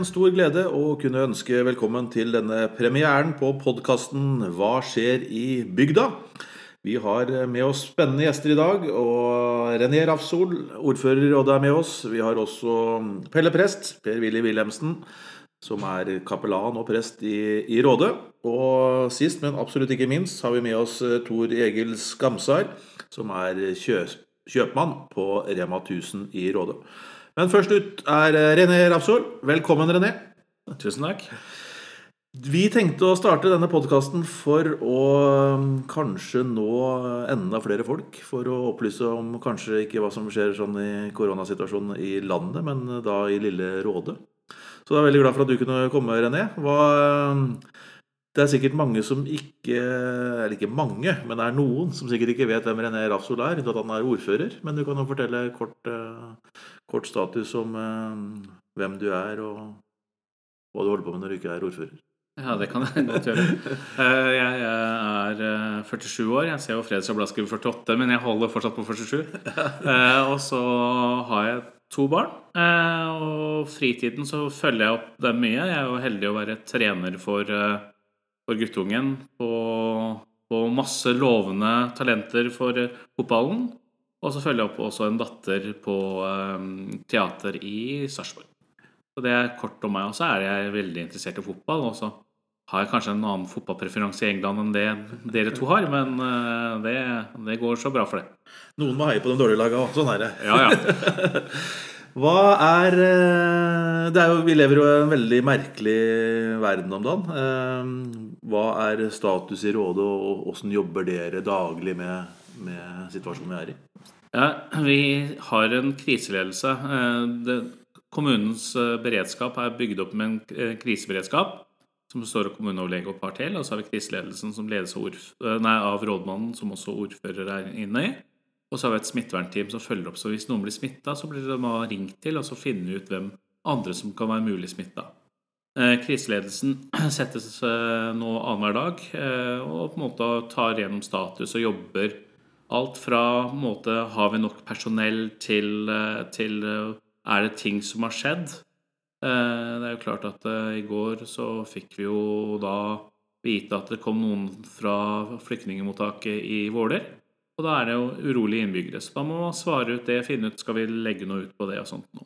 en stor glede å kunne ønske velkommen til denne premieren på podkasten 'Hva skjer i bygda?' Vi har med oss spennende gjester i dag. og René Rafsol, ordfører i rådet, er med oss. Vi har også Pelle Prest, Per-Willy Wilhelmsen, som er kapellan og prest i, i Rådet. Og sist, men absolutt ikke minst, har vi med oss Tor Egil Skamsar, som er kjø, kjøpmann på Rema 1000 i Rådet. Men først ut er eh, René Rapsol. Velkommen, René. Tusen takk. Vi tenkte å starte denne podkasten for å mm, kanskje nå enda flere folk. For å opplyse om kanskje ikke hva som skjer sånn i koronasituasjonen i landet, men da i lille Råde. Så jeg er veldig glad for at du kunne komme, René. Hva, det er sikkert mange som ikke Eller ikke mange, men det er noen som sikkert ikke vet hvem René Rafsol er, at han er ordfører. Men du kan jo fortelle kort, uh, kort status om uh, hvem du er, og hva du holder på med når du ikke er ordfører. Ja, det kan jeg godt gjøre. Uh, jeg er 47 år. Jeg ser jo Fredsblad skriver 48, men jeg holder fortsatt på 47. og så har jeg to barn. Og fritiden så følger jeg opp dem mye. Jeg er jo heldig å være trener for for guttungen på, på, masse lovende talenter for fotballen. Og så følger jeg opp også en datter på um, teater i Sarpsborg. Så det er kort om meg. Og så er jeg veldig interessert i fotball. Og så har jeg kanskje en annen fotballpreferanse i England enn det dere to har, men uh, det, det, går så bra for det. Noen må heie på de dårlige lagene òg. Sånn er det. Ja, ja. Hva eh, er jo, Vi lever jo i en veldig merkelig verden om dagen. Eh, hva er status i rådet, og åssen jobber dere daglig med, med, situasjonen vi er i? Ja, Vi har en kriseledelse. Eh, det, kommunens beredskap er bygd opp med en kriseberedskap som består av kommuneoverlege og par til. Og så har vi kriseledelsen som ledes av, nei, av rådmannen, som også ordfører er inne i. Og så har vi et smittevernteam som følger opp. Så hvis noen blir smitta, så blir de ringt til, og så finner vi ut hvem andre som kan være mulig smitta. Eh, kriseledelsen settes eh, nå annenhver dag eh, og på en måte tar gjennom status og jobber alt fra på måte, Har vi nok personell til, til Er det ting som har skjedd? Det er jo klart at i går så fikk vi jo da vite at det kom noen fra flyktningmottaket i Våler og da er det jo urolige innbyggere. Så da må man svare ut det, finne ut skal vi legge noe ut på det og sånt noe.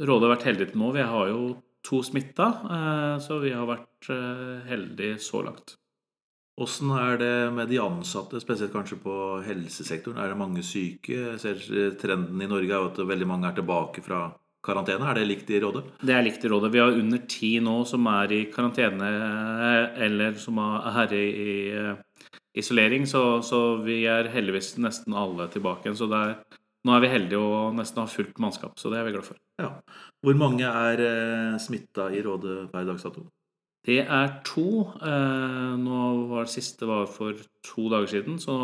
Rådet har vært heldig til nå. Vi har jo to smitta, eh, så vi har vært eh, heldige så langt. Åssen er det med de ansatte, spesielt kanskje på helsesektoren? Er det mange syke? Jeg ser Trenden i Norge er jo at veldig mange er tilbake fra karantene. Er det likt i rådet? Det er likt i rådet. Vi har under ti nå som er i karantene eh, eller som er i isolering, så, så, vi er heldigvis nesten alle tilbake igjen. Så det er, nå er vi heldige og nesten har fullt mannskap, så det er vi glad for. Ja. Hvor mange er eh, smitta i Rådet per dags dato? Det er to. Eh, nå var det siste var for to dager siden, så,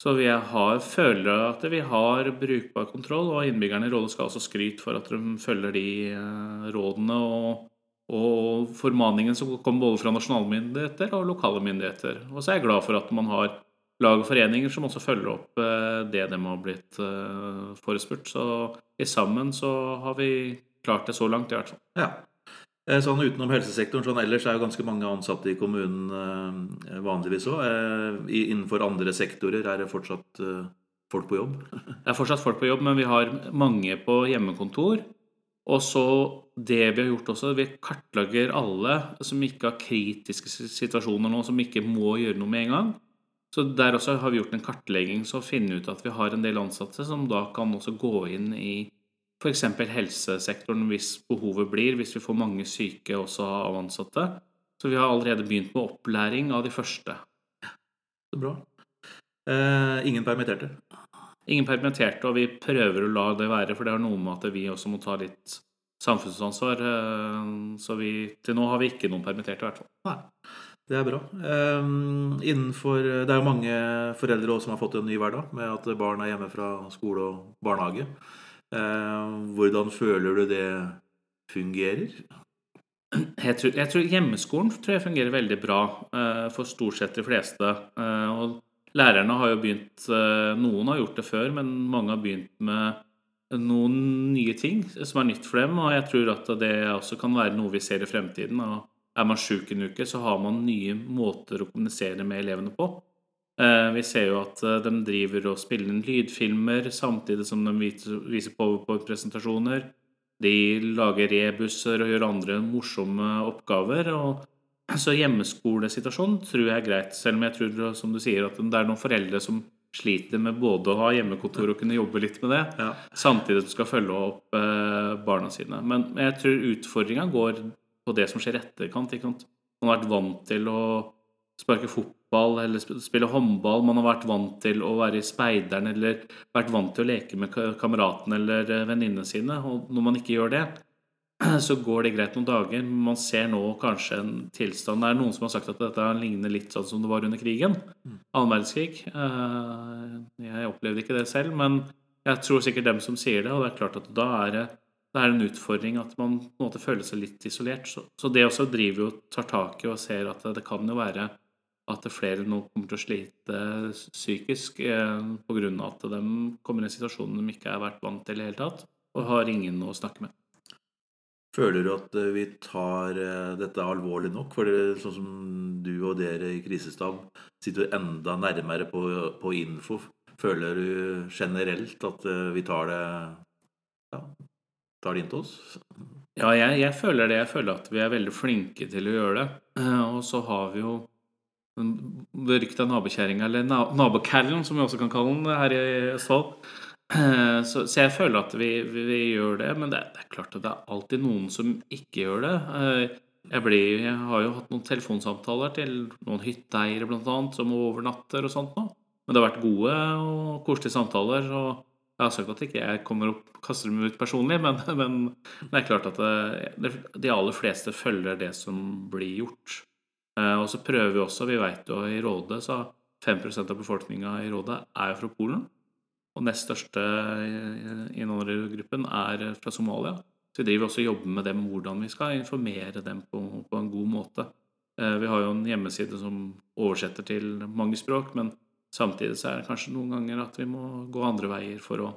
så vi har, føler at vi har brukbar kontroll. Og innbyggerne i Rådet skal også skryte for at de følger de eh, rådene og og formaningen som kommer både fra nasjonale myndigheter og lokale myndigheter. Og så er jeg glad for at man har lag og foreninger som også følger opp eh, det de har blitt eh, forespurt. Så i sammen så har vi klart det så langt, i hvert fall. Ja. Eh, sånn Utenom helsesektoren sånn ellers er jo ganske mange ansatte i kommunen vanligvis òg. Innenfor andre sektorer er det fortsatt folk på jobb? Det er fortsatt folk på jobb, men vi har mange på hjemmekontor. Og så det vi har gjort også, vi kartlegger alle som ikke har kritiske situasjoner nå, som ikke må gjøre noe med en gang. Så der også har vi gjort en kartlegging så finne ut at vi har en del ansatte som da kan også gå inn i f.eks. helsesektoren hvis behovet blir, hvis vi får mange syke også av ansatte. Så vi har allerede begynt med opplæring av de første. Så bra. Eh, ingen permitterte? Ingen permitterte, og vi prøver å la det være, for det har noe med at vi også må ta litt samfunnsansvar. Eh, så vi, til nå har vi ikke noen permitterte, i hvert fall. Nei, det er bra. Um, innenfor, det er jo mange foreldre også som har fått en ny hverdag med at barn er hjemme fra skole og barnehage. Uh, hvordan føler du det fungerer? Jeg tror, jeg tror, Hjemmeskolen tror jeg fungerer veldig bra uh, for stort sett de fleste. Uh, og Lærerne har jo begynt uh, Noen har gjort det før, men mange har begynt med noen nye ting som er nytt for dem. Og jeg tror at det også kan være noe vi ser i fremtiden. Og er man sjuk en uke, så har man nye måter å kommunisere med elevene på. Eh, vi ser jo at de driver og spiller inn lydfilmer samtidig som de viser powerpoint-presentasjoner. De lager rebusser og gjør andre morsomme oppgaver. og så hjemmeskolesituasjonen tror jeg er greit, selv om jeg tror som du sier, at det er noen foreldre som sliter med både å ha hjemmekontor og kunne jobbe litt med det, ja. samtidig som skal følge opp eh, barna sine. Men jeg tror utfordringa går på det som skjer etterkant. Ikke sant? Man har vært vant til å sparke fotball eller spille håndball. Man har vært vant til å være i speideren eller vært vant til å leke med kameratene eller eh, venninnene sine. Og når man ikke gjør det, så går det greit noen dager. Men Man ser nå kanskje en tilstand Det er noen som har sagt at dette ligner litt sånn som det var under krigen. Mm. Annen verdenskrig. Eh, jeg opplevde ikke det selv, men jeg tror sikkert dem som sier det. Og det er klart at da er det, det er en utfordring at man på en måte føler seg litt isolert. Så, så det også driver jo tar tak i og ser at det kan jo være at flere nå kommer til å slite psykisk eh, pga. at de kommer i en situasjon de ikke har vært vant til i det hele tatt, og har ingen å snakke med. Føler du at eh, vi tar eh, dette alvorlig nok? For det, sånn som du og dere i krisestab sitter enda nærmere på, på, info. Føler du generelt at eh, vi tar det ja, tar det inn til oss? Ja, jeg, jeg, føler det. Jeg føler at vi er veldig flinke til å gjøre det. Og så har vi jo den berykta nabokjerringa, eller nabokallen, som vi også kan kalle den her i Østfold. Eh, så, så, jeg føler at vi, vi, vi gjør det, men det, det, er klart at det er alltid noen som ikke gjør det. Eh, jeg, ble, jeg har jo hatt noen telefonsamtaler til noen hytteeiere annet, som overnatter og sånt nå. Men det har vært gode og koselige samtaler. og Jeg har sagt at ikke jeg kommer opp kaster dem ut personlig, men, men, det er klart at det, det, de aller fleste følger det som blir gjort. Eh, og så prøver vi også, vi vet jo i Rådet, så 5% av befolkninga i Rådet er jo fra Polen. Og nest største innvandrergruppen er fra Somalia. Så vi driver også og jobber med dem hvordan vi skal informere dem på, på, en god måte. Eh, vi har jo en hjemmeside som oversetter til mange språk, men samtidig så er det kanskje noen ganger at vi må gå andre veier for å,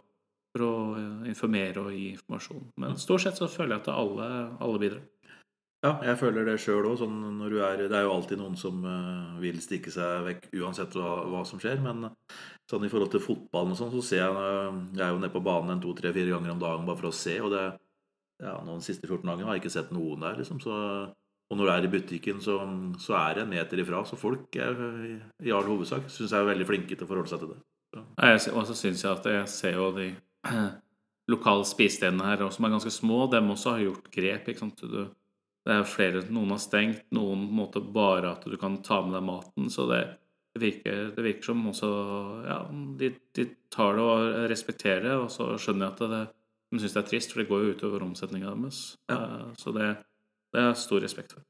for å eh, informere og gi informasjon. Men stort sett så føler jeg at alle, alle bidrar. Ja, jeg føler det sjøl òg. Sånn det er jo alltid noen som uh, vil stikke seg vekk uansett hva, hva, som skjer. Men sånn i forhold til fotballen og sånn, så ser jeg Jeg er jo nede på banen en to-tre-fire ganger om dagen bare for å se. Og det ja, nå de siste 14 dagene har jeg ikke sett noen der, liksom. Så, og når du er i butikken, så, så, er det en meter ifra. Så folk er i all hovedsak syns jeg er veldig flinke til å forholde seg til det. Og så syns jeg at jeg ser jo de lokale spisestedene her, som er ganske små, dem også har gjort grep. ikke sant? Du det er flere, Noen har stengt, noen på en måte bare at du kan ta med deg maten. Så det virker, det virker som også Ja, de, de, tar det og respekterer det, og så skjønner jeg at det, de syns det er trist, for det går jo utover omsetninga deres. Ja. Eh, så det, det er stor respekt for.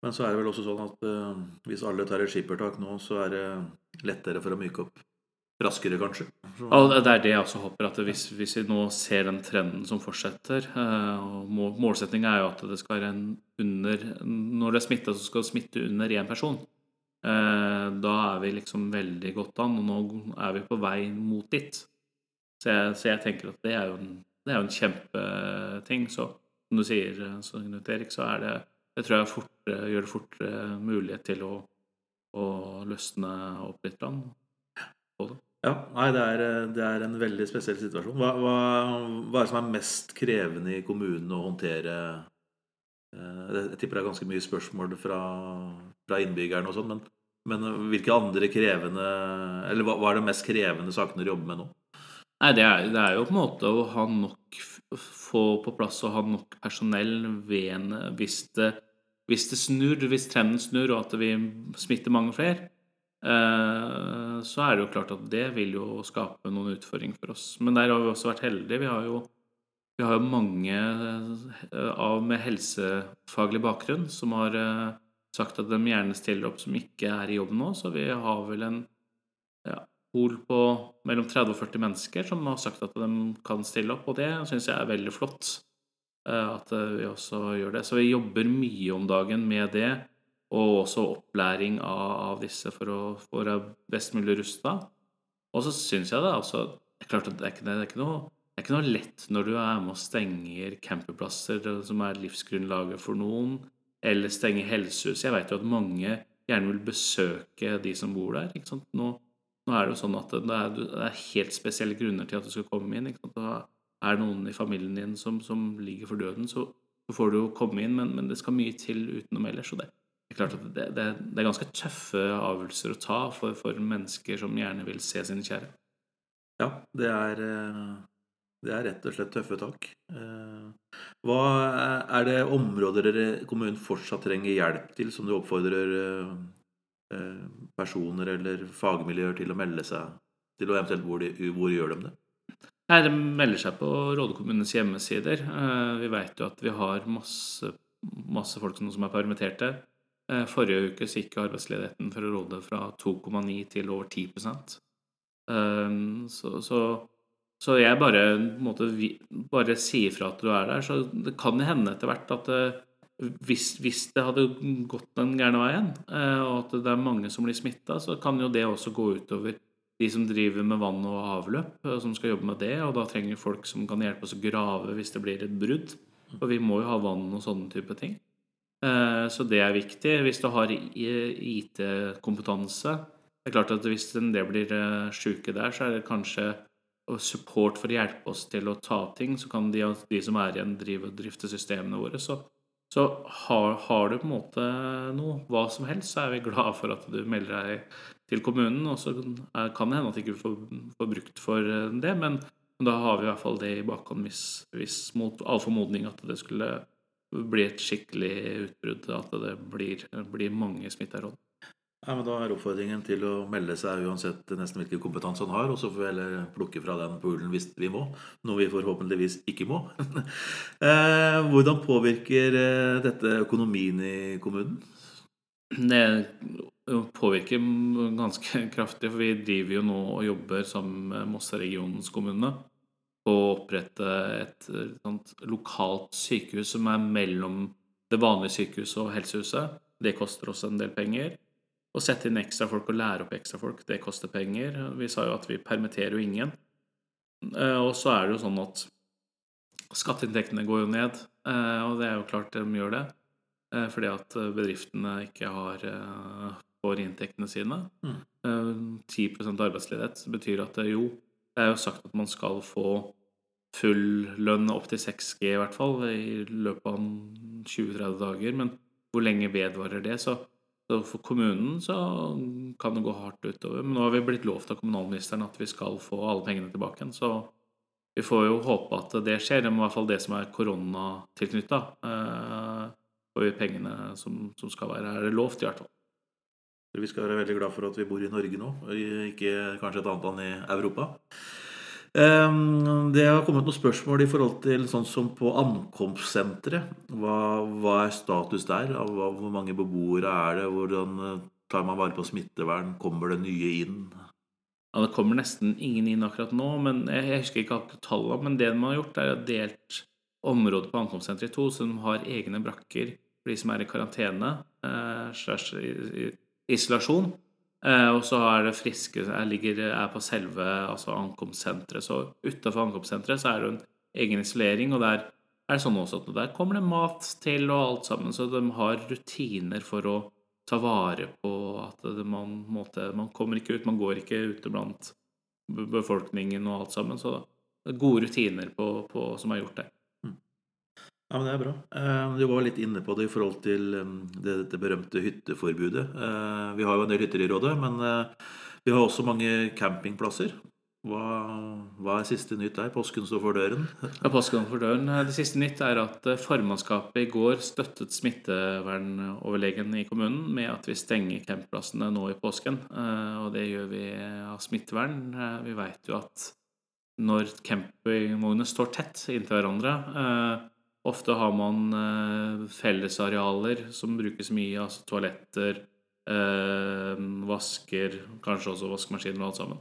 Men så er det vel også sånn at uh, hvis alle tar et skippertak nå, så er det lettere for å myke opp raskere, kanskje. Så. det er det jeg også håper. at hvis, hvis, vi nå ser den trenden som fortsetter uh, og Målsettinga er jo at det skal være en under Når det er smitta, så skal det smitte under én person. Uh, da er vi liksom veldig godt an, og nå er vi på vei mot dit. Så jeg, så jeg tenker at det er jo en, det er jo en kjempeting. Så som du sier, Knut Erik, så er det Det tror jeg fortere, gjør det fortere mulighet til å, å løsne opp litt på det. Ja, nei, det er, det er, en veldig spesiell situasjon. Hva, hva, hva, er det som er mest krevende i kommunen å håndtere? Eh, jeg tipper det er ganske mye spørsmål fra, fra innbyggerne og sånn, men, men, hvilke andre krevende Eller hva, hva, er det mest krevende sakene dere jobber med nå? Nei, det er, det er, jo på en måte å ha nok Få på plass og ha nok personell ved, hvis, det, hvis det snur, hvis trenden snur og at vi smitter mange flere Eh, så er det jo klart at det vil jo skape noen utfordringer for oss. Men der har vi også vært heldige. Vi har jo, vi har jo mange eh, av med helsefaglig bakgrunn som har eh, sagt at de gjerne stiller opp som ikke er i jobb nå. Så vi har vel en ja, pool på mellom 30 og 40 mennesker som har sagt at de kan stille opp. Og det syns jeg er veldig flott at vi også gjør det. Så vi jobber mye om dagen med det og også opplæring av, av disse for å være best mulig rusta. Og så syns jeg det også det er klart at det er ikke, det er ikke noe det er ikke noe lett når du er med og stenger campingplasser som er livsgrunnlaget for noen, eller stenger helsehus. Jeg vet jo at mange gjerne vil besøke de som bor der. ikke sant? Nå, nå er det jo sånn at det er, det er, helt spesielle grunner til at du skal komme inn. Da er det noen i familien din som, som ligger for døden, så, så får du jo komme inn, men, men, det skal mye til utenom ellers. og det det er klart at det, det, det, er ganske tøffe avgjørelser å ta for, for, mennesker som gjerne vil se sine kjære. Ja, det er, eh, det er rett og slett tøffe tak. Eh, hva er det områder kommunen fortsatt trenger hjelp til, som du oppfordrer eh, personer eller fagmiljøer til å melde seg til, og eventuelt hvor, de, hvor gjør de det? Nei, De melder seg på Råde kommunes hjemmesider. Vi vet jo at vi har masse, masse folk som er permitterte. Eh, forrige uke gikk arbeidsledigheten for Råde fra 2,9 til over 10% ehm, så, så, så jeg bare, bare sier fra at du er der. Så det kan hende etter hvert at eh, hvis, hvis, det hadde gått den gærne veien, eh, og at det er mange som blir smitta, så kan jo det også gå utover de som driver med vann og avløp, som skal jobbe med det. Og da trenger folk som kan hjelpe oss å grave hvis det blir et brudd. For vi må jo ha vann og sånne type ting. Eh, så det er viktig. Hvis du har IT-kompetanse Det er klart at hvis en del blir eh, sjuke der, så er det kanskje support for å hjelpe oss til å ta ting. Så kan de, de som er igjen, drive og drifte systemene våre. Så, så har, har, du på en måte noe, hva som helst, så er vi glad for at du melder deg til kommunen. Og så kan det hende at du ikke får, får brukt for eh, det, men, da har vi i hvert fall det i bakhånd hvis, hvis mot all formodning at det skulle bli et skikkelig utbrudd, at det blir, blir mange smitteråd. Ja, men Da er oppfordringen til å melde seg uansett nesten hvilken kompetanse han har, og så får vi heller plukke fra den poolen hvis vi må, noe vi forhåpentligvis ikke må. Eh, hvordan påvirker eh, dette økonomien i kommunen? Det påvirker ganske kraftig, for vi driver jo nå og jobber sammen med Mosseregionens kommune å opprette et, et lokalt sykehus som er mellom det vanlige sykehuset og helsehuset. Det koster også en del penger. Å sette inn ekstra folk og lære opp ekstra folk, det koster penger. Vi sa jo at vi permitterer jo ingen. Eh, og så er det jo sånn at skatteinntektene går jo ned, eh, og det er jo klart de gjør det. Eh, fordi at bedriftene ikke har får inntektene sine. Mm. 10 arbeidsledighet betyr at jo, det er jo sagt at man skal få full lønn opp til 6G i hvert fall i løpet av 20-30 dager. Men hvor lenge vedvarer det? Så, så, for kommunen så kan det gå hardt utover. Men nå har vi blitt lovt av kommunalministeren at vi skal få alle pengene tilbake igjen. Så vi får jo håpe at det skjer. Det må i hvert fall det som er koronatilknytta. Eh, får vi pengene som, som skal være her. Er lovt, i hvert fall. Vi skal være veldig glad for at vi bor i Norge nå, ikke kanskje et annet land i Europa. Ehm, det har kommet noen spørsmål i forhold til sånn som på ankomstsenteret. Hva, hva, er status der? Hvor mange beboere er det? Hvordan eh, tar man vare på smittevern? Kommer det nye inn? Ja, Det kommer nesten ingen inn akkurat nå, men jeg husker ikke akkurat tallene. Men det man har gjort, er å delt området på ankomstsenteret i to, så de har egne brakker for de som er i karantene. Eh, isolasjon. Eh, og så er det friske jeg ligger, er på selve altså ankomstsenteret. Så utafor ankomstsenteret så er det en egen isolering, og der er det sånn også at der kommer det mat til og alt sammen. Så de har rutiner for å ta vare på at man, måte, man kommer ikke ut, man går ikke ute blant befolkningen og alt sammen. Så det er gode rutiner på, på, som er gjort der. Ja, men Det er bra. Eh, du var litt inne på det i forhold til um, det, dette berømte hytteforbudet. Eh, vi har jo en del hytter i rådet, men eh, vi har også mange campingplasser. Hva, hva er siste nytt der? Påsken står for døren. Ja, påsken for døren. Det siste nytt er at formannskapet i går støttet smittevernoverlegen i kommunen med at vi stenger campplassene nå i påsken. Og det gjør vi av smittevern. Vi vet jo at når campingvognene står tett inntil hverandre Ofte har man eh, fellesarealer som brukes mye, altså toaletter, eh, vasker, kanskje også vaskemaskiner og alt sammen.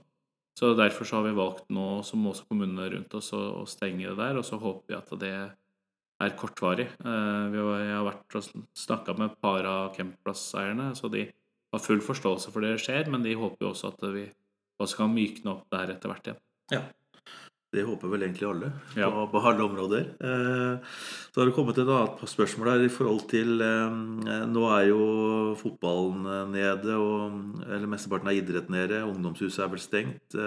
Så Derfor så har vi valgt nå, som også kommunene rundt oss, å, stenge det der. Og så håper vi at det er kortvarig. Eh, vi har, jeg har vært og snakka med et par av campplasseierne, så de har full forståelse for det skjer, men de håper jo også at vi også kan mykne opp der etter hvert igjen. Ja. Det håper vel egentlig alle Ja. på, på alle områder. Eh, så har det kommet et annet spørsmål her i forhold til eh, Nå er jo fotballen eh, nede, og, eller mesteparten av idretten nede. Ungdomshuset er vel stengt.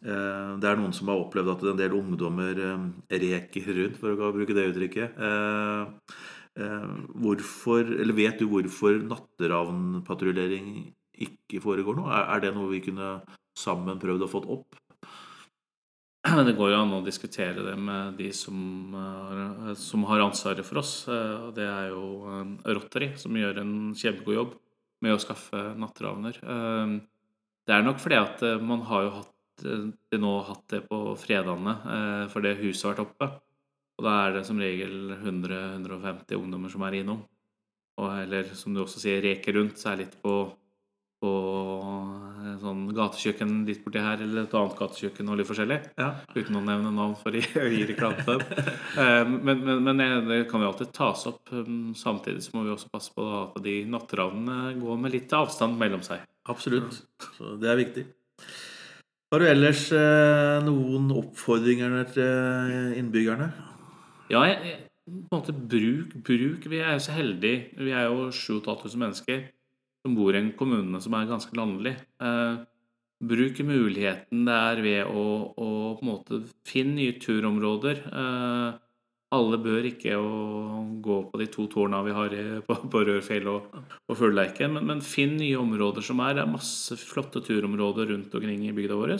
Det er noen som har opplevd at en del ungdommer reker rundt, for å bruke det uttrykket. Eh, eh, hvorfor, eller Vet du hvorfor natteravnpatruljering ikke foregår nå? Er, det noe vi kunne sammen prøvd å fått opp? Det går jo an å diskutere det med de som, har- som har ansvaret for oss. eh, og Det er jo eh, Rotary, som gjør en kjempegod jobb med å skaffe natteravner. Eh, Det er nok fordi at eh, man har jo hatt eh, til nå hatt det på fredagene, eh, for det huset har vært oppe. Og da er det som regel 100-150 ungdommer som er innom. Og, eller som du også sier, reker rundt, særlig på, på eh, sånn gatekjøkken litt borti her, eller et annet gatekjøkken og litt forskjellig. Ja. Uten å nevne navn for å gi gi reklame for dem. Eh, Men, men, men det- det kan jo alltid tas opp. um, Samtidig så må vi også passe på at de natteravnene går med litt avstand mellom seg. Absolutt. Så det er viktig. Har du ellers eh, noen oppfordringer til innbyggerne? Ja, jeg, jeg, på en måte bruk, bruk. Vi er jo så heldige. Vi er jo 7000 mennesker som bor i en kommune som er ganske landlig. Eh, bruk muligheten det er ved å, å på en måte finne nye turområder. Eh, alle bør ikke gå på de to tårna vi har på, på Rørfjell og, og Fugleleiken, men, men finn nye områder som er. Det er masse flotte turområder rundt omkring i bygda vår.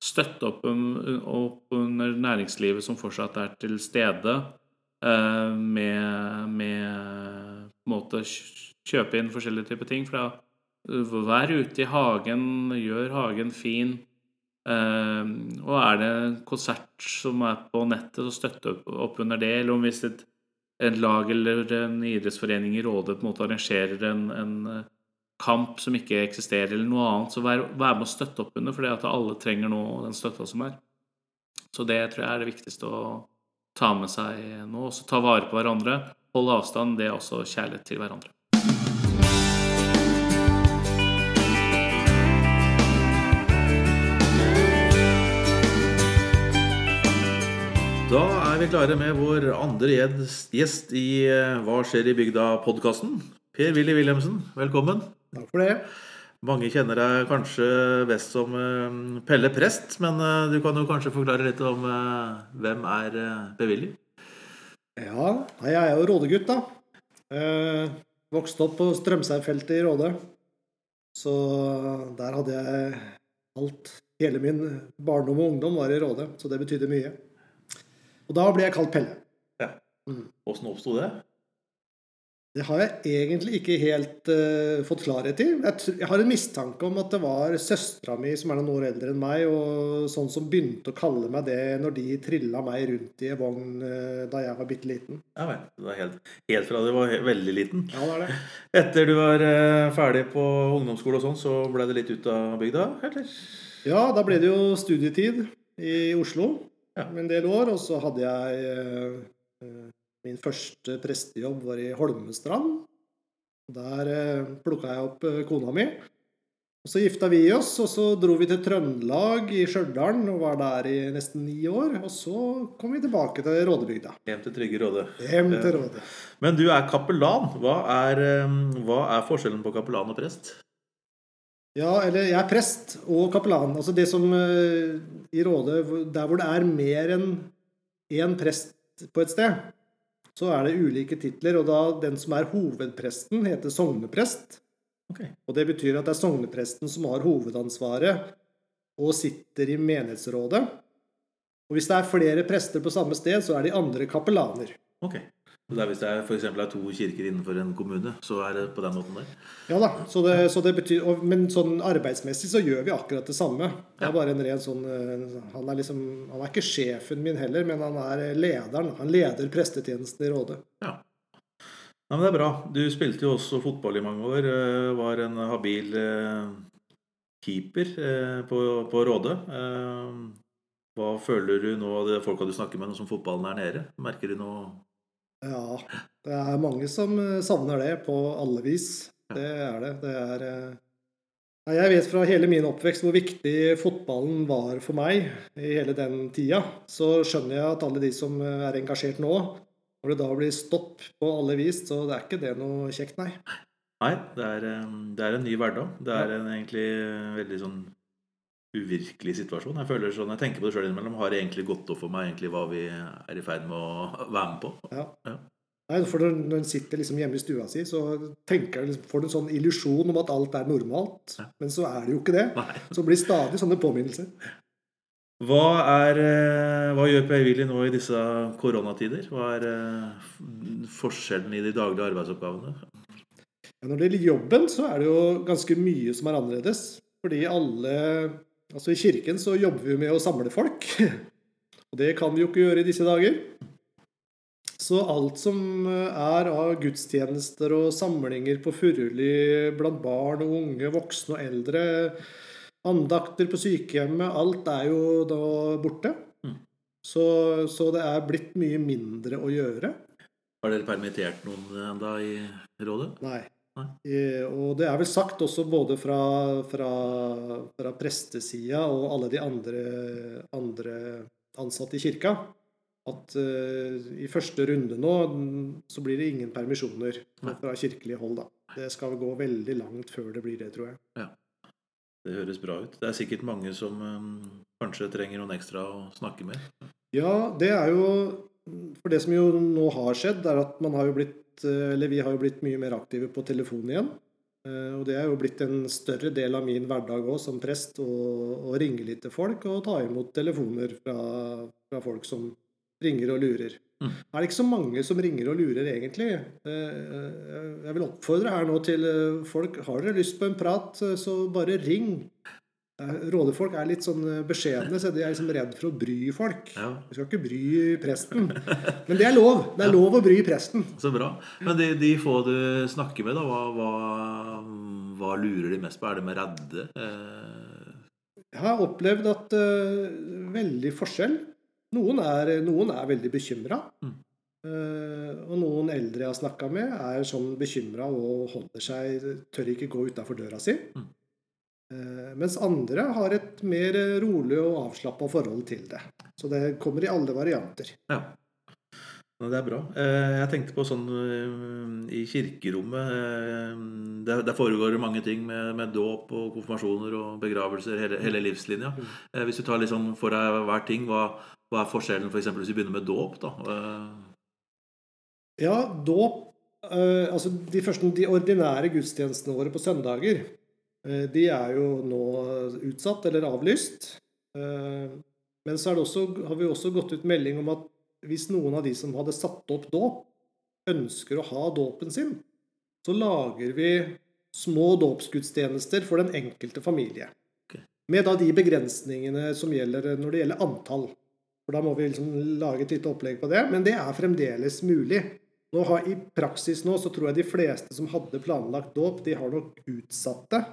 Støtte opp, opp under næringslivet som fortsatt er til stede, eh, med, med måte kjøpe inn forskjellige typer ting. For da, vær ute i hagen, gjør hagen fin. Uh, og er det en konsert som er på nettet, så støtte opp, opp under det. Eller om hvis et, en lag eller en idrettsforening i Råde på en måte arrangerer en, en eh, kamp som ikke eksisterer, eller noe annet, så vær, vær med å støtte opp under, for det at alle trenger nå den støtta som er. Så det tror jeg er det viktigste å ta med seg nå. Også ta vare på hverandre. Hold avstand. Det er også kjærlighet til hverandre. Da er vi klare med vår andre gjest- i eh, Hva skjer i bygda-podkasten. Per Willy Wilhelmsen, velkommen. Takk for det. Mange kjenner deg kanskje best som eh, Pelle Prest, men eh, du kan jo kanskje forklare litt om hvem er eh, Per Willy? Ja, jeg er jo Rådegutt, da. Eh, vokste opp på Strømseifeltet i Råde. Så der hadde jeg alt. Hele min barndom og ungdom var i Råde, så det betydde mye. Og da ble jeg kalt Pelle. Ja. Åssen oppsto det? Det har jeg egentlig ikke helt uh, fått klarhet i. Jeg, jeg har en mistanke om at det var søstera mi, som er noen år eldre enn meg, og sånn som begynte å kalle meg det når de trilla meg rundt i en vogn uh, da jeg var bitte liten. Ja vel. Det var helt, helt fra du var veldig liten. Ja, det er det. Etter du var uh, ferdig på ungdomsskole og sånn, så ble det litt ut av bygda, eller? Ja, da ble det jo studietid i Oslo Ja. en del år, og så hadde jeg Min første prestejobb var i Holmestrand. Der eh, plukka jeg opp eh, kona mi. Og Så gifta vi oss, og så dro vi til Trøndelag i Stjørdal og var der i nesten ni år. Og så kom vi tilbake til Rådebygda. Hjem til trygge Råde. Hjem til Råde. Men du er kapellan. Hva er, eh, hva er forskjellen på kapellan og prest? Ja, eller jeg er prest og kapellan. Altså det som i Råde Der hvor det er mer enn én prest på et sted, så er det ulike titler. Og da den som er hovedpresten, heter sogneprest. Ok. Og det betyr at det er sognepresten som har hovedansvaret og sitter i menighetsrådet. Og hvis det er flere prester på samme sted, så er de andre kapellaner. Ok. Det hvis det er, for er to kirker innenfor en kommune, så er det på den måten der? Ja da, så det, så det betyr, og, Men sånn arbeidsmessig så gjør vi akkurat det samme. Det er bare en ren sånn eh, Han er liksom Han er ikke sjefen min heller, men han er lederen. Han leder prestetjenesten i Rådet. Ja. Nei, men det er bra. Du spilte jo også fotball i mange år. eh, Var en habil eh, keeper på, på Råde. Hva føler du nå av de folka du snakker med nå som fotballen er nede? Merker du noe Ja, det er mange som eh, savner det på alle vis. Det er det. Det er, eh, Jeg vet fra hele min oppvekst hvor viktig fotballen var for meg i hele den tida. Så skjønner jeg at alle de som er engasjert nå, når det da blir stopp på alle vis, så det er ikke det noe kjekt, nei. Nei, det er, eh, det er en ny hverdag. Det er en egentlig veldig sånn uvirkelig situasjon. Jeg føler sånn, jeg tenker på det sjøl innimellom. Har det egentlig gått opp for meg egentlig hva vi er i ferd med å være med på? Ja. Ja. Nei, for når en sitter liksom hjemme i stua si, så tenker liksom, får du en sånn illusjon om at alt er normalt. Ja. Men så er det jo ikke det. Nei. Så blir stadig sånne påminnelser. Hva, er, eh, hva gjør Per Willy nå i disse koronatider? Hva er eh, forskjellen i de daglige arbeidsoppgavene? Ja, når det gjelder jobben, så er det jo ganske mye som er annerledes. Fordi alle Altså, i kirken så jobber vi med å samle folk. Og det kan vi jo ikke gjøre i disse dager. Så alt som er av gudstjenester og samlinger på Furuli blant barn og unge, voksne og eldre, andakter på sykehjemmet, alt er jo da borte. Mm. Så, så det er blitt mye mindre å gjøre. Har dere permittert noen enda i rådet? Nei. Eh, Og det er vel sagt også både fra, fra, fra prestesida og alle de andre, andre ansatte i kirka at eh, i første runde nå så blir det ingen permisjoner Nei. fra kirkelig hold. da. Det skal gå veldig langt før det blir det, tror jeg. Ja. Det høres bra ut. Det er sikkert mange som um, kanskje trenger noen ekstra å snakke med. Ja, det er jo For det som jo nå har skjedd, er at man har jo blitt Eller vi har jo blitt mye mer aktive på telefonen igjen. Eh, Og det er jo blitt en større del av min hverdag òg som prest å, å ringe litt til folk og ta imot telefoner fra, fra folk som ringer og lurer. Mm. Er det ikke så mange som ringer og lurer, egentlig? Eh, Jeg vil oppfordre her nå til eh, folk Har dere lyst på en prat, eh, så bare ring. Eh, Rådefolk er litt sånn eh, beskjedne, så de er liksom redd for å bry folk. Ja, Vi skal ikke bry presten. Men det er lov. Det er lov å bry presten. Så bra. Men de, de få du snakker med, da, hva, hva, hva lurer de mest på? Er de redde? Eh, Jeg har opplevd at uh, veldig forskjell. Noen er, noen er veldig bekymra. Mm. og noen eldre jeg har snakka med, er sånn bekymra og holder seg Tør ikke gå utafor døra si. Mm. Eh, mens andre har et mer rolig og avslappa forhold til det. Så det kommer i alle varianter. ja. Det er bra. Eh, Jeg tenkte på sånn eh, i kirkerommet Der, foregår det mange ting med, med dåp og konfirmasjoner og begravelser, hele, hele livslinja. Mm. Hvis du tar sånn for deg hver ting, hva, hva er forskjellen for eksempel hvis vi begynner med dåp? da? Ja, dåp Altså, de første de ordinære gudstjenestene våre på søndager, de er jo nå utsatt eller avlyst. Eh, men så det også, har vi også gått ut melding om at hvis noen av de som hadde satt opp dåp, ønsker å ha dåpen sin, så lager vi små dåpsgudstjenester for den enkelte familie. Med da de begrensningene som gjelder når det gjelder antall. For da må vi liksom lage et lite opplegg på det. Men det er fremdeles mulig. Nå har, I praksis nå så tror jeg de fleste som hadde planlagt dåp, de har nok utsatt det.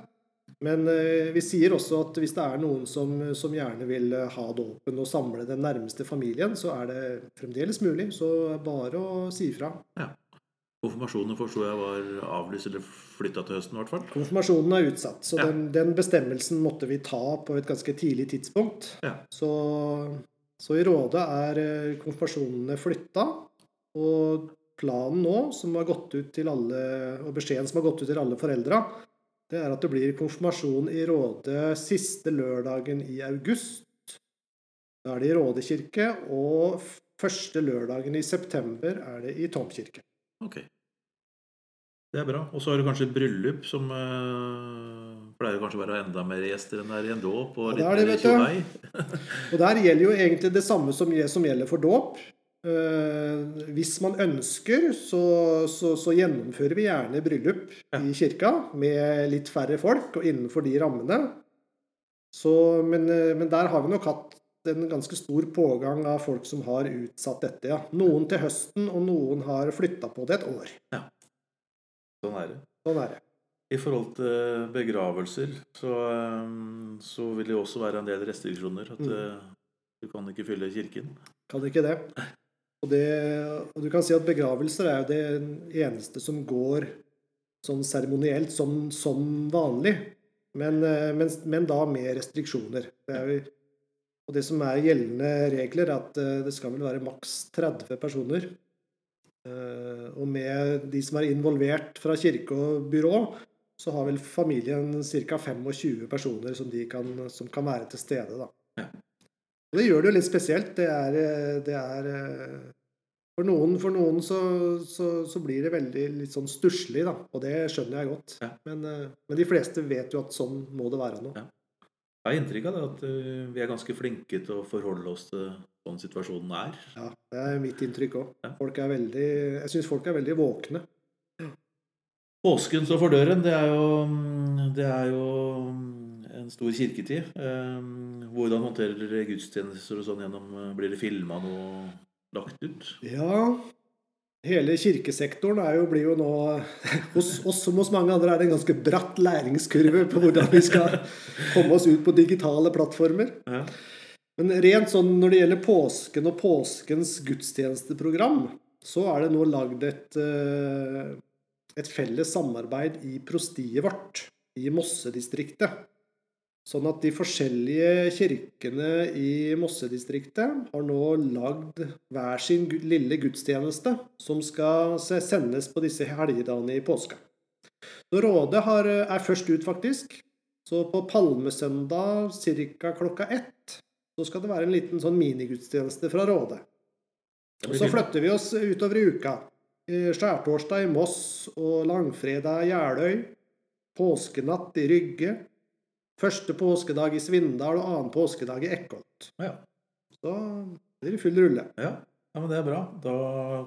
Men eh, vi sier også at hvis det er noen som, som gjerne vil eh, ha dåpen og samle den nærmeste familien, så er det fremdeles mulig. Så bare å si ifra. Konfirmasjonen forsto jeg var avlyst eller flytta til høsten, i hvert fall. Konfirmasjonen er utsatt, så Ja. den, den bestemmelsen måtte vi ta på et ganske tidlig tidspunkt. Ja. Så, så i Råde er eh, konfirmasjonene flytta, og planen nå, som har gått ut til alle, og beskjeden som har gått ut til alle foreldra, det er at det blir konfirmasjon i Råde siste lørdagen i august. Da er det i Råde kirke, og første lørdagen i september er det i Tom kirke. Ok. Det er bra. Og så har du kanskje et bryllup, som eh, pleier kanskje å være enda mer gjester enn det er i en dåp. Og Ja, litt det er det. Og der gjelder jo egentlig det samme som, som gjelder for dåp. Eh, hvis man ønsker, så, så, så gjennomfører vi gjerne bryllup Ja. i kirka med litt færre folk og innenfor de rammene. Så, men, eh, men der har vi nok hatt en ganske stor pågang av folk som har utsatt dette. Ja. Noen til høsten, og noen har flytta på det et år. Sånn er det. Sånn er det. I forhold til begravelser så, eh, så vil det også være en del restriksjoner. At Mm. du kan ikke fylle kirken. Kan ikke det. Og, det. og du kan si at begravelser er jo det eneste som går sånn seremonielt som, som vanlig. Men, eh, men, men da med restriksjoner. Det jo, og det som er gjeldende regler, er at eh, det skal vel være maks 30 personer. Eh, Og med de som er involvert fra kirke og byrå, så har vel familien ca. 25 personer som, kan, som kan være til stede. da. Og det gjør det jo litt spesielt. Det er, eh, det er eh, For noen, for noen så, så, så blir det veldig litt sånn stusslig, da. Og det skjønner jeg godt. Ja. Men, eh, men de fleste vet jo at sånn må det være nå. Ja. Jeg har inntrykk av det at vi er ganske flinke til å forholde oss til sånn situasjonen er. Ja, Det er mitt inntrykk òg. Ja. Jeg syns folk er veldig våkne. Påsken står for døren. Det er jo, det er jo en stor kirketid. Eh, Hvordan håndterer dere gudstjenester og sånn gjennom eh, Blir det filma noe lagt ut? Ja, hele kirkesektoren er jo, blir jo nå Hos oss som hos mange andre er det en ganske bratt læringskurve på hvordan vi skal komme oss ut på digitale plattformer. Ja. Men rent sånn når det gjelder påsken og påskens gudstjenesteprogram, så er det nå lagd et, eh, et felles samarbeid i prostiet vårt i Mossedistriktet. Sånn at de forskjellige kirkene i Mossedistriktet har nå lagd hver sin lille gudstjeneste som skal sendes på disse helgedagene i påska. Så Rådet har, er først ut, faktisk. Så på palmesøndag ca. klokka ett så skal det være en liten sånn minigudstjeneste fra Rådet. Og så flytter vi oss utover i uka. Skjærtorsdag i Moss og langfredag i Jeløy. Påskenatt i Rygge. Første påskedag i Svindal og annen påskedag i Eckholt. Ja. Så blir det full rulle. Ja. ja, men det er bra. Da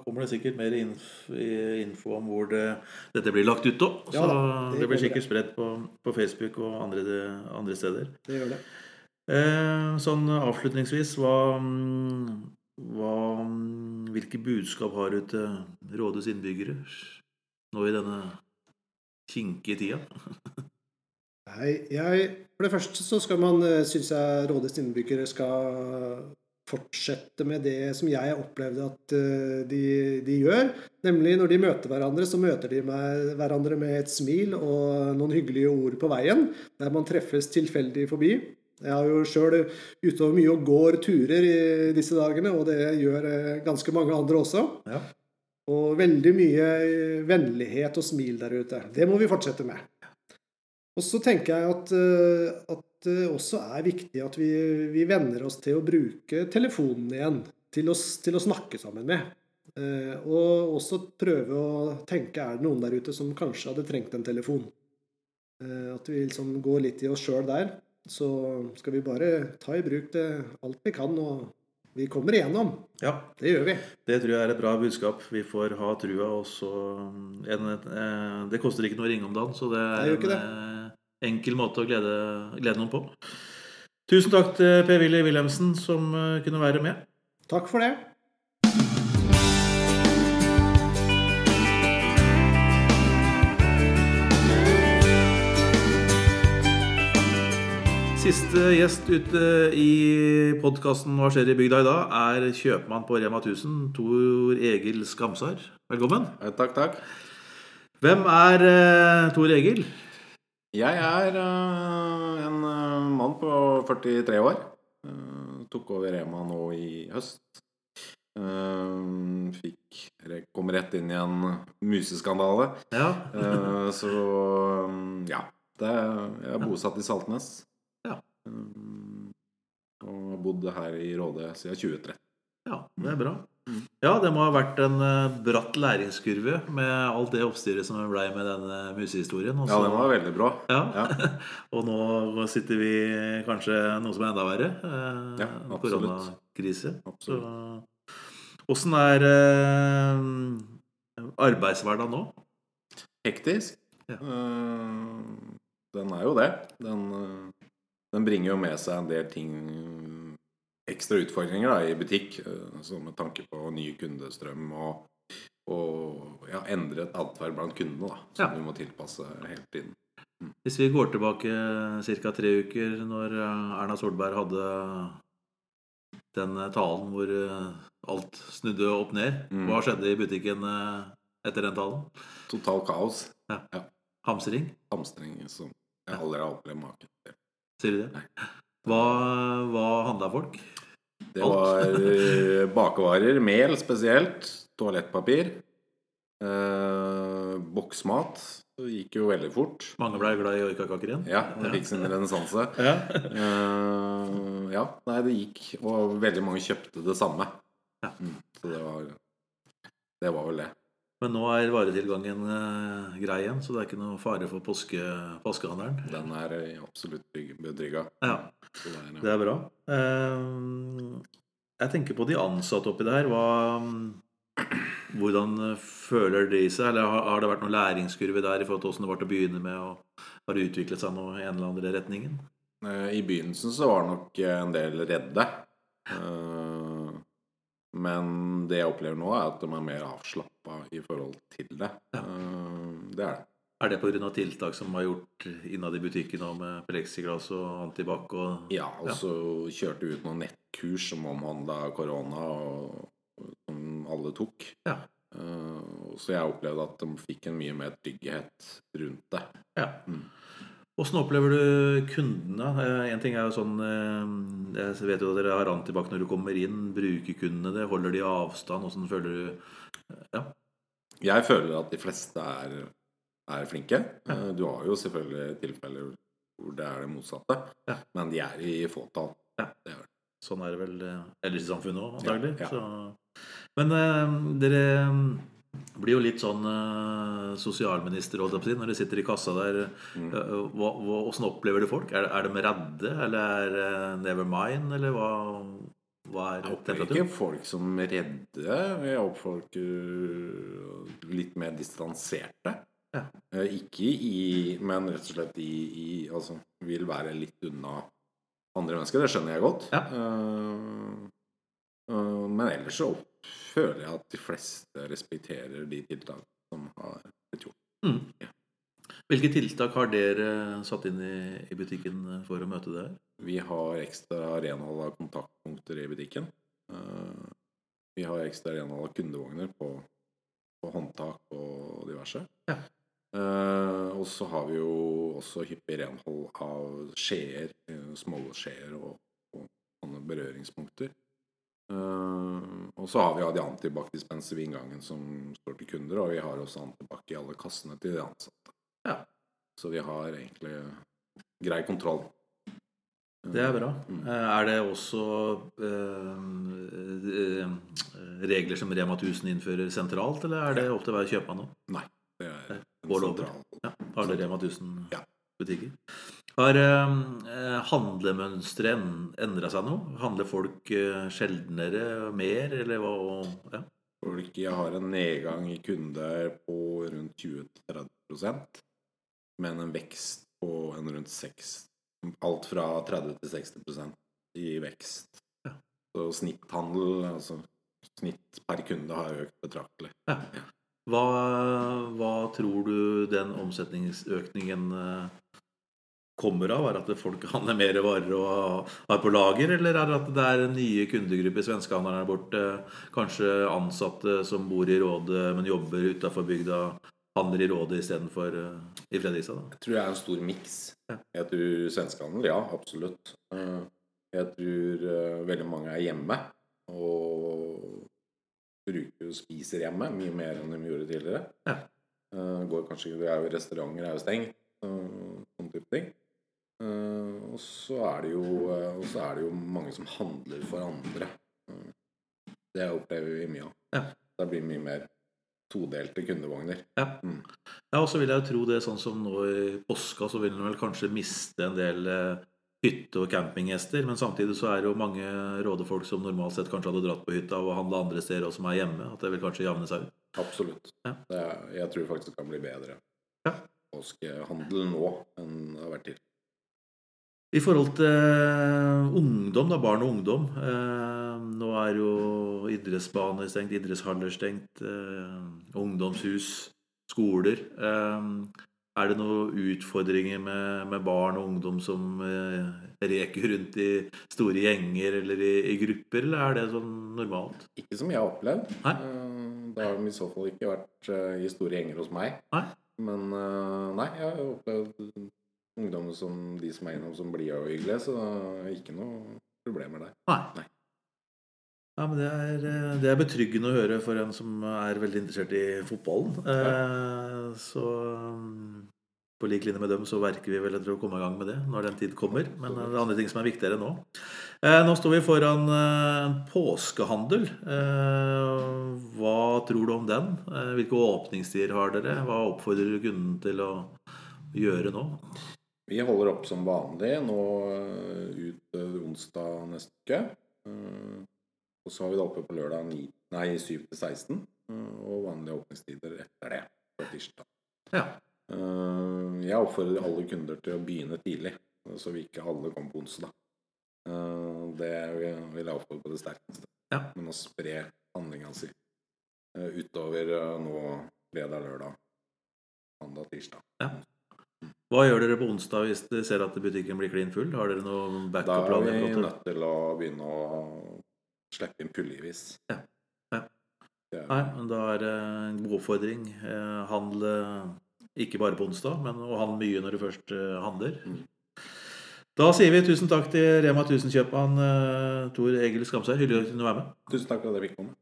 kommer det sikkert mer inf info om hvor det, dette blir lagt ut. Så Ja det det, blir sikkert spredt på, på Facebook og andre, andre steder. Det gjør det. Eh, sånn avslutningsvis, hva, hva Hvilke budskap har du til rådets innbyggere nå i denne kinkige tida? Nei, jeg, for det første så skal man, syns jeg rådets innbyggere skal fortsette med det som jeg opplevde at eh, de, de gjør. Nemlig når de møter hverandre, så møter de med hverandre med et smil og noen hyggelige ord på veien, der man treffes tilfeldig forbi. Jeg har jo sjøl utover mye og går turer i disse dagene, og det gjør eh, ganske mange andre også. Ja. Og veldig mye vennlighet og smil der ute. Det må vi fortsette med. Og så tenker jeg at, eh, at det også er viktig at vi, vi venner oss til å bruke telefonen igjen til å, til å snakke sammen med. Eh, Og også prøve å tenke er det noen der ute som kanskje hadde trengt en telefon. Eh, At vi liksom går litt i oss sjøl der. Så skal vi bare ta i bruk det alt vi kan, og vi kommer igjennom. ja, Det gjør vi. det tror jeg er et bra budskap. Vi får ha trua, også. En, en, en, Det koster ikke noe å ringe om dagen, så det Det er jo ikke eh, enkel måte å glede, glede noen på. Tusen takk til Per-Willy Wilhelmsen som eh, kunne være med. Takk for det. Siste gjest ute i podkasten Hva skjer i bygda i dag? er kjøpmann på Rema 1000, Tor Egil Skamsar. Velkommen. Takk, takk. Hvem er eh, Tor Egil? Jeg er uh, en uh, mann på 43 år. Uh, tok over Rema nå i høst. Fikk Kom rett inn i en museskandale. Ja. Så um, ja. Det, jeg er bosatt i Saltnes. Ja. Um, og har bodd her i Råde siden 2013. ja, det er bra. Ja, det må ha vært en eh, bratt læringskurve med alt det oppstyret som ble med denne musehistorien. Også. Ja, den var veldig bra. Ja. Ja. og nå sitter vi kanskje noe som er enda verre. Eh, Ja, absolutt. koronakrise. Åssen er eh, arbeidshverdagen nå? Hektisk. Ja. Eh, den er jo det. Den, eh, den bringer jo med seg en del ting Ekstra utfordringer da, i butikk, eh, så med tanke på ny kundestrøm og, og ja, endret atferd blant kundene, da, som Ja. vi må tilpasse hele tiden. Hvis vi går tilbake ca. tre uker, når eh, Erna Solberg hadde den eh, talen hvor alt snudde opp ned, Mm. hva skjedde i butikken etter den talen? Total kaos. Hamstring? Hamstring som Jeg har opplevd maken til. Sier du det? Hva, hva handla folk? Det var eh, bakevarer, mel spesielt, toalettpapir, eh, boksmat. Det gikk jo veldig fort. Mange ble glad i orkakaker igjen? Ja, det fikk sin renessanse. Ja. Eh, ja, nei, det gikk. Og veldig mange kjøpte det samme. Ja. Mm, så det var Det var vel det. Men nå er varetilgangen eh, grei igjen, så det er ikke noe fare for påske, påskehandelen? Den er eh, absolutt trygg- betrygga. Ja, det er, bra. Eh, jeg tenker på de ansatte oppi der. Hva, hvordan føler de seg? Eller har, har det vært noen læringskurve der i forhold til hvordan det var til å begynne med? Og har det utviklet seg noe i en eller andre retningen? Eh, I begynnelsen så var nok en del redde. Eh, Men det jeg opplever nå, er at de er mer avslappa i forhold til det. Ja. Eh, Det er det. Er det pga. tiltak som er gjort innad i butikken nå med pleksiglass og antibac? Og... Ja, og så kjørte vi ut noen nettkurs som omhandla korona, og, som alle tok. Ja. Eh, Så jeg opplevde at de fikk en mye mer trygghet rundt det. Ja. Mm. Hvordan opplever du kundene? Eh, En ting er jo sånn eh, Jeg vet jo at dere har antibac når du kommer inn. Bruker kundene det? Holder de avstand? Hvordan føler du Ja. Jeg føler at de fleste er, er flinke. Ja. Du har jo selvfølgelig tilfeller hvor det er det motsatte, Ja. men de er i fåtall. Ja. Det er det. Sånn er det vel eh, ellers i samfunnet òg, antagelig. Ja, ja. Men eh, dere blir jo litt sånn uh, sosialminister holdt jeg på å si, når de sitter i kassa der. Mm. Eh, hva, hvordan opplever du folk? Er, er de redde, eller er uh, never mind, eller hva, hva er Jeg opplever ikke folk som redde. Jeg opplever folk uh, litt mer distanserte. Ja. Uh, Ikke i Men rett og slett i, i Altså vil være litt unna andre mennesker. Det skjønner jeg godt. Ja. Eh, eh, men ellers så føler jeg at de fleste respekterer de tiltak som har blitt gjort. Mm. Hvilke tiltak har dere satt inn i, i butikken for å møte det her? Vi har ekstra renhold av kontaktpunkter i butikken. Uh, Vi har ekstra renhold av kundevogner på, på håndtak og diverse. Ja. Uh, og så har vi jo også hyppig renhold av skjeer, eh, småskjeer og, og sånne berøringspunkter. Eh, og så har vi ja, de antibac-dispenser ved inngangen som står til kunder, og vi har også antibac i alle kassene til de ansatte. Ja. Så vi har egentlig grei kontroll. Det er bra. Mm. Eh, Er det også eh, eh, regler som Rema 1000 innfører sentralt, eller er det opp til hver kjøpmann nå? Det er sentralt det Ja, alle Rema 1000 Ja. Butikker. Har eh, handlemønsteret endra seg noe? Handler folk eh, sjeldnere, mer, eller hva? Ja. Folk har en nedgang i kunder på rundt 20-30% men en vekst på en rundt 6 Alt fra 30 til 60% i vekst. Ja. Så snitthandel, altså snitt per kunde, har økt betraktelig. Hva, hva tror du den omsetningsøkningen eh, kommer av? Er det at folk handler mer varer og har på lager, eller er det at det er nye kundegrupper, svenskehandlerne er borte, kanskje ansatte som bor i Rådet, men jobber utafor bygda, handler i Rådet istedenfor uh, i Fredrikstad? da? Jeg tror det er en stor miks. Ja. Jeg tror svenskehandel, ja, absolutt. Eh, Jeg tror eh, veldig mange er hjemme og bruker og spiser hjemme mye mer enn de gjorde tidligere. Ja. Eh, Går kanskje, det er jo Restauranter er jo stengt, sånn type ting. Eh, Og så er det jo, uh, er det jo mange som handler for andre. Uh, Det opplever vi mye av. Ja. Det blir mye mer todelte kundevogner. Ja. Mm. Ja, og så vil jeg jo tro det sånn som nå i påska, så vil en vel kanskje miste en del eh, hytte- og campinggjester. Men samtidig så er det jo mange rådefolk som normalt sett kanskje hadde dratt på hytta og handla andre steder, og som er hjemme. At det vil kanskje javne seg ut. Absolutt. Ja. Er, jeg tror faktisk det kan bli bedre Ja. påskehandel nå enn det har vært tidligere. I forhold til eh, ungdom, da, barn og ungdom. Eh, nå er jo idrettsbaner stengt, idrettshaller stengt, eh, ungdomshus, skoler. Er det noen utfordringer med, med barn og ungdom som eh, reker rundt i store gjenger eller i, i grupper, eller er det sånn normalt? Ikke som jeg har opplevd. Nei. Det har de i så fall ikke vært i store gjenger hos meg. Nei. Men nei, jeg har opplevd ungdom som de som er innom, som blide og hyggelige, så ikke noe problemer der. Nei. Nei. Ja, men det er, eh, det er betryggende å høre for en som er veldig interessert i fotballen. Eh, så mm, på lik linje med dem så verker vi vel etter å komme i gang med det når den tid kommer. Men det er andre ting som er viktigere nå. Eh, nå står vi foran eh, en påskehandel. Eh, hva tror du om den? Eh, hvilke åpningstider har dere? Hva oppfordrer du kunden til å gjøre nå? Vi holder opp som vanlig nå eh, ut eh, onsdag neste uke. Eh, Og så har vi det oppe på lørdag 9, nei, 7 til 16. eh, Og vanlige åpningstider etter det, på tirsdag. Ja. Jeg oppfordrer alle kunder til å begynne tidlig, så vi ikke alle kommer på onsdag. Det vil jeg oppfordre på det sterkeste. Ja. Men å spre handlinga si utover nå fredag, lørdag, mandag, tirsdag. Hva gjør dere på onsdag hvis dere ser at butikken blir klin full? Har dere noen Da backup-plan? vi er vi nødt til å begynne å slippe inn puljevis. Ja. Ja. Er- Nei, men da er det en god oppfordring. Eh, handle ikke bare på onsdag, men å handle mye når du først eh, handler. Mm. Da sier vi tusen takk til Rema 1000-kjøpmann eh, Tor Egil Skamsøy. Hyggelig at du kunne være med. Tusen takk for at jeg fikk komme.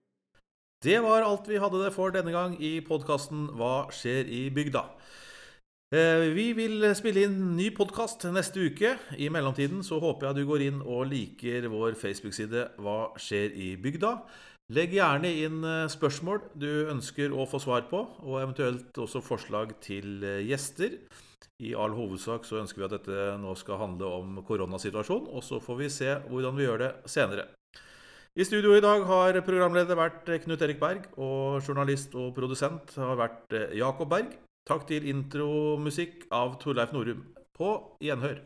Det var alt vi hadde det for denne gang i podkasten Hva skjer i bygda? Eh, Vi vil spille inn ny podkast neste uke. I mellomtiden så håper jeg du går inn og liker vår Facebook-side Hva skjer i bygda? Legg gjerne inn eh, spørsmål du ønsker å få svar på, og eventuelt også forslag til eh, gjester. I all hovedsak så ønsker vi at dette nå skal handle om koronasituasjonen, og så får vi se hvordan vi gjør det senere. I studio i dag har programleder vært Knut Erik Berg, og journalist og produsent har vært Jakob Berg. Takk til intromusikk av Torleif Norum. På gjenhør.